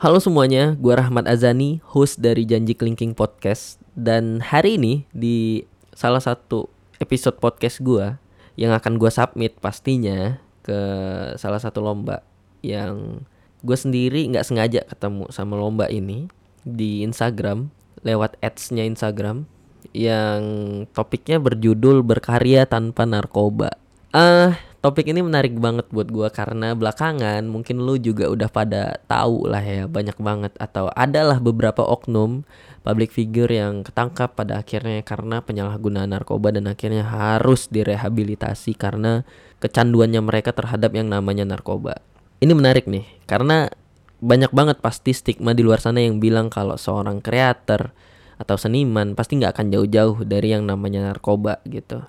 Halo semuanya, gue Rahmat Azani, host dari Janji Kelingking Podcast. Dan hari ini di salah satu episode podcast gue Yang akan gue submit pastinya ke salah satu lomba Yang gue sendiri nggak sengaja ketemu sama lomba ini Di Instagram, lewat ads-nya Instagram Yang topiknya berjudul berkarya tanpa narkoba. Ah, topik ini menarik banget buat gua karena belakangan mungkin lu juga udah pada tahu lah ya banyak banget atau adalah beberapa oknum public figure yang ketangkap pada akhirnya karena penyalahgunaan narkoba dan akhirnya harus direhabilitasi karena kecanduannya mereka terhadap yang namanya narkoba. Ini menarik nih karena banyak banget pasti stigma di luar sana yang bilang kalau seorang kreator atau seniman pasti nggak akan jauh-jauh dari yang namanya narkoba gitu.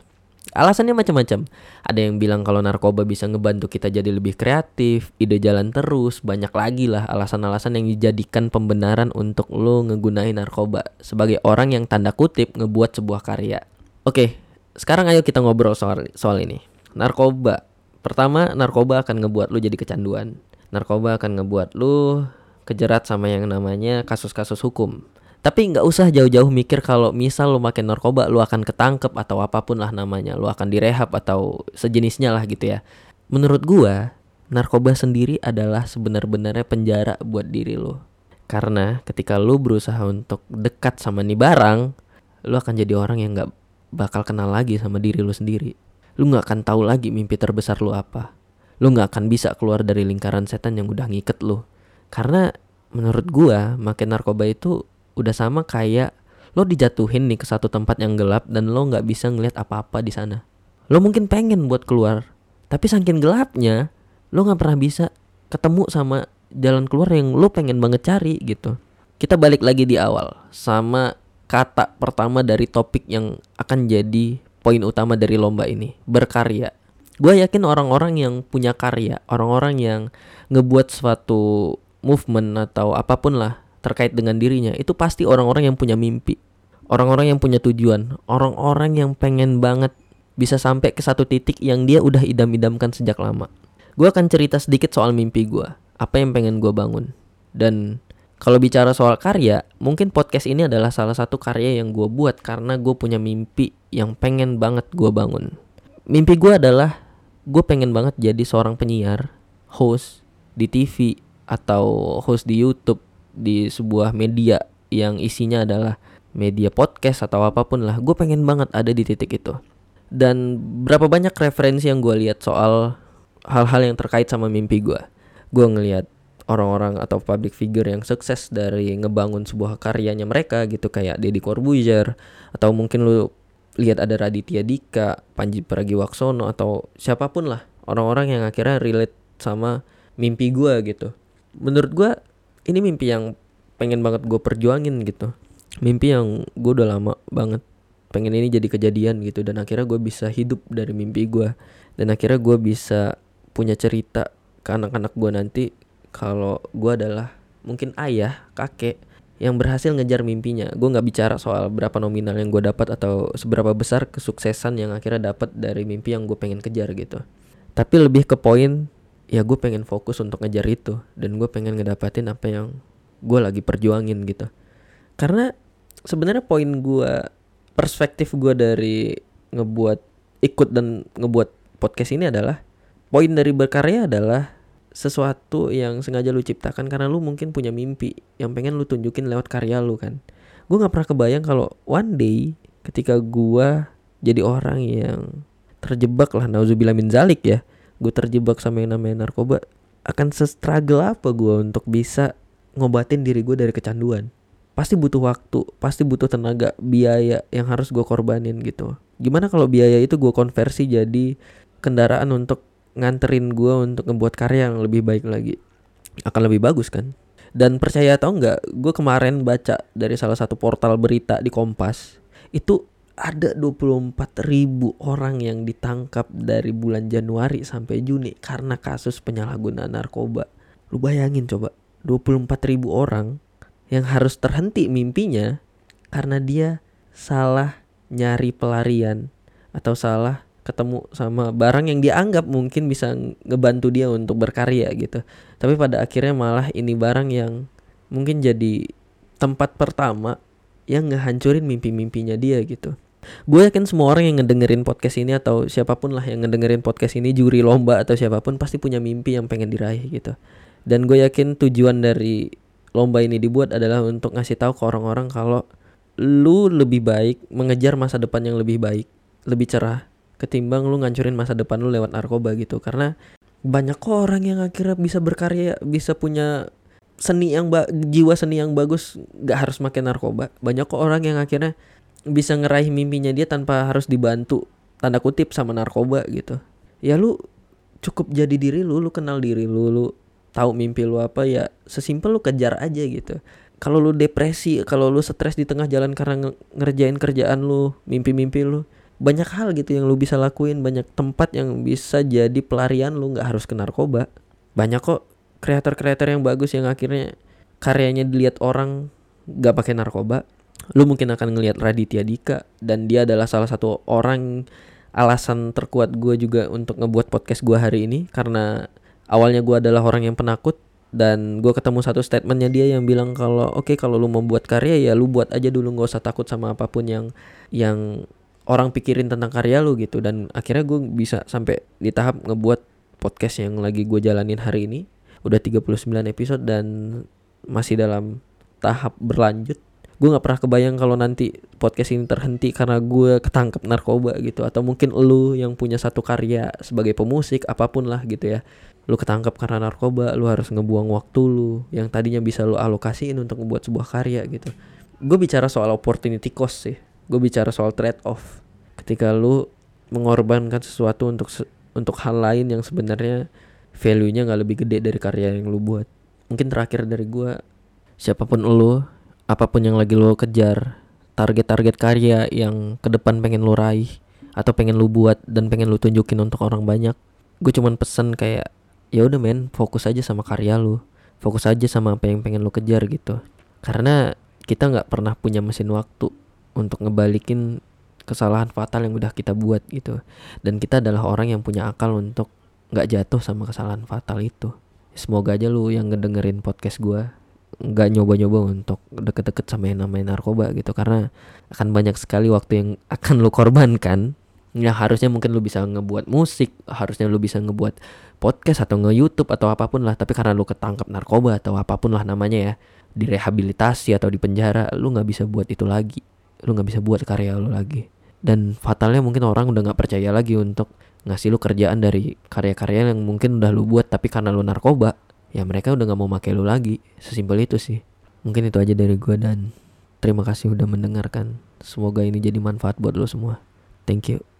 Alasannya macam-macam. Ada yang bilang kalau narkoba bisa ngebantu kita jadi lebih kreatif, ide jalan terus, banyak lagi lah alasan-alasan yang dijadikan pembenaran untuk lo ngegunain narkoba sebagai orang yang tanda kutip ngebuat sebuah karya. Oke, sekarang ayo kita ngobrol soal soal ini. Narkoba. Pertama, narkoba akan ngebuat lo jadi kecanduan. Narkoba akan ngebuat lo kejerat sama yang namanya kasus-kasus hukum. Tapi nggak usah jauh-jauh mikir kalau misal lo makin narkoba lo akan ketangkep atau apa pun lah namanya. Lo akan direhab atau sejenisnya lah gitu ya. Menurut gua, narkoba sendiri adalah sebenar-benarnya penjara buat diri lo. Karena ketika lo berusaha untuk dekat sama nih barang, lo akan jadi orang yang nggak bakal kenal lagi sama diri lo sendiri. Lo nggak akan tahu lagi mimpi terbesar lo apa. Lo nggak akan bisa keluar dari lingkaran setan yang udah ngiket lo. Karena menurut gua, makin narkoba itu udah sama kayak lo dijatuhin nih ke satu tempat yang gelap dan lo nggak bisa ngeliat apa-apa di sana. Lo mungkin pengen buat keluar, tapi saking gelapnya lo nggak pernah bisa ketemu sama jalan keluar yang lo pengen banget cari gitu. Kita balik lagi di awal sama kata pertama dari topik yang akan jadi poin utama dari lomba ini, berkarya. Gue yakin orang-orang yang punya karya, orang-orang yang ngebuat suatu movement atau apa pun lah terkait dengan dirinya itu pasti orang-orang yang punya mimpi orang-orang yang punya tujuan orang-orang yang pengen banget bisa sampai ke satu titik yang dia udah idam-idamkan sejak lama. Gue akan cerita sedikit soal mimpi gue apa yang pengen gue bangun. Dan kalau bicara soal karya mungkin podcast ini adalah salah satu karya yang gue buat karena gue punya mimpi yang pengen banget gue bangun. Mimpi gue adalah gue pengen banget jadi seorang penyiar host di TV atau host di YouTube di sebuah media yang isinya adalah media podcast atau apa pun lah. Gue pengen banget ada di titik itu. Dan berapa banyak referensi yang gue lihat soal hal-hal yang terkait sama mimpi gue gue ngelihat orang-orang atau public figure yang sukses dari ngebangun sebuah karyanya mereka gitu kayak Deddy Corbuzier atau mungkin lu lihat ada Raditya Dika, Panji Pragiwaksono atau siapa pun lah. Orang-orang yang akhirnya relate sama mimpi gue gitu. Menurut gue ini mimpi yang pengen banget gue perjuangin gitu. Mimpi yang gue udah lama banget pengen ini jadi kejadian gitu dan akhirnya gue bisa hidup dari mimpi gue dan akhirnya gue bisa punya cerita ke anak-anak gue nanti kalau gue adalah mungkin ayah kakek yang berhasil ngejar mimpinya. Gue nggak bicara soal berapa nominal yang gue dapat atau seberapa besar kesuksesan yang akhirnya dapat dari mimpi yang gue pengen kejar gitu. Tapi lebih ke poin ya gue pengen fokus untuk ngejar itu. Dan gue pengen ngedapatin apa yang gue lagi perjuangin gitu. Karena sebenarnya poin gue perspektif gue dari ngebuat ikut dan ngebuat podcast ini adalah poin dari berkarya adalah sesuatu yang sengaja lu ciptakan karena lu mungkin punya mimpi yang pengen lu tunjukin lewat karya lu kan. Gue nggak pernah kebayang kalau one day ketika gue jadi orang yang terjebak lah nauzubillah min zalik ya gue terjebak sama yang namanya narkoba akan se-struggle apa gue untuk bisa ngobatin diri gue dari kecanduan? Pasti butuh waktu pasti butuh tenaga biaya yang harus gue korbanin gitu. Gimana kalau biaya itu gue konversi jadi kendaraan untuk nganterin gue untuk ngebuat karya yang lebih baik lagi? Akan lebih bagus kan? Dan percaya atau enggak gue kemarin baca dari salah satu portal berita di Kompas itu ada 24 ribu orang yang ditangkap dari bulan Januari sampai Juni karena kasus penyalahgunaan narkoba. Lu bayangin coba, 24 ribu orang yang harus terhenti mimpinya karena dia salah nyari pelarian atau salah ketemu sama barang yang dianggap mungkin bisa ngebantu dia untuk berkarya gitu. Tapi pada akhirnya malah ini barang yang mungkin jadi tempat pertama yang ngehancurin mimpi-mimpinya dia gitu gue yakin semua orang yang ngedengerin podcast ini atau siapa pun lah yang ngedengerin podcast ini juri lomba atau siapa pun pasti punya mimpi yang pengen diraih gitu. Dan gue yakin tujuan dari lomba ini dibuat adalah untuk ngasih tahu ke orang-orang kalau lu lebih baik mengejar masa depan yang lebih baik lebih cerah ketimbang lu ngancurin masa depan lu lewat narkoba gitu. Karena banyak orang yang akhirnya bisa berkarya bisa punya seni yang ba jiwa seni yang bagus gak harus makin narkoba. Banyak kok orang yang akhirnya bisa ngeraih mimpinya dia tanpa harus dibantu tanda kutip sama narkoba gitu. Ya lu cukup jadi diri lu lu kenal diri lu lu tahu mimpi lu apa ya sesimpel lu kejar aja gitu. Kalau lu depresi kalau lu stres di tengah jalan karena ngerjain kerjaan lu mimpi-mimpi lu banyak hal gitu yang lu bisa lakuin banyak tempat yang bisa jadi pelarian lu nggak harus ke narkoba. Banyak kok kreator-kreator yang bagus yang akhirnya karyanya dilihat orang nggak pakai narkoba lu mungkin akan ngelihat Raditya Dika dan dia adalah salah satu orang alasan terkuat gue juga untuk ngebuat podcast gue hari ini karena awalnya gue adalah orang yang penakut dan gue ketemu satu statementnya dia yang bilang kalau oke okay, kalau lu buat karya ya lu buat aja dulu nggak usah takut sama apa pun yang yang orang pikirin tentang karya lu gitu. Dan akhirnya gue bisa sampai di tahap ngebuat podcast yang lagi gue jalanin hari ini. Udah 39 episode dan masih dalam tahap berlanjut gue nggak pernah kebayang kalau nanti podcast ini terhenti karena gue ketangkep narkoba gitu. Atau mungkin lu yang punya satu karya sebagai pemusik apa pun lah gitu ya. Lu ketangkep karena narkoba lu harus ngebuang waktu lu yang tadinya bisa lu alokasiin untuk membuat sebuah karya gitu. Gue bicara soal opportunity cost sih. Gue bicara soal trade off ketika lu mengorbankan sesuatu untuk untuk hal lain yang sebenarnya value-nya nggak lebih gede dari karya yang lu buat. Mungkin terakhir dari gue siapa pun lu apa pun yang lagi lu kejar target-target karya yang ke depan pengen lu raih atau pengen lu buat dan pengen lu tunjukin untuk orang banyak gue cuman pesen kayak ya udah men fokus aja sama karya lu fokus aja sama apa yang pengen lu kejar gitu. Karena kita nggak pernah punya mesin waktu untuk ngebalikin kesalahan fatal yang udah kita buat gitu. Dan kita adalah orang yang punya akal untuk nggak jatuh sama kesalahan fatal itu. Semoga aja lu yang ngedengerin podcast gue nggak nyoba-nyoba untuk deket-deket sama yang namanya narkoba gitu. Karena akan banyak sekali waktu yang akan lu korbankan. Ya harusnya mungkin lu bisa ngebuat musik harusnya lu bisa ngebuat podcast atau nge YouTube atau apa pun lah. Tapi karena lu ketangkap narkoba atau apa pun lah namanya ya direhabilitasi atau di penjara lu nggak bisa buat itu lagi. Lu nggak bisa buat karya lu lagi. Dan fatalnya mungkin orang udah nggak percaya lagi untuk ngasih lu kerjaan dari karya-karya yang mungkin udah lu buat tapi karena lu narkoba ya mereka udah nggak mau pakai lu lagi. Sesimpel itu sih. Mungkin itu aja dari gue dan terima kasih udah mendengarkan. Semoga ini jadi manfaat buat lo semua. Thank you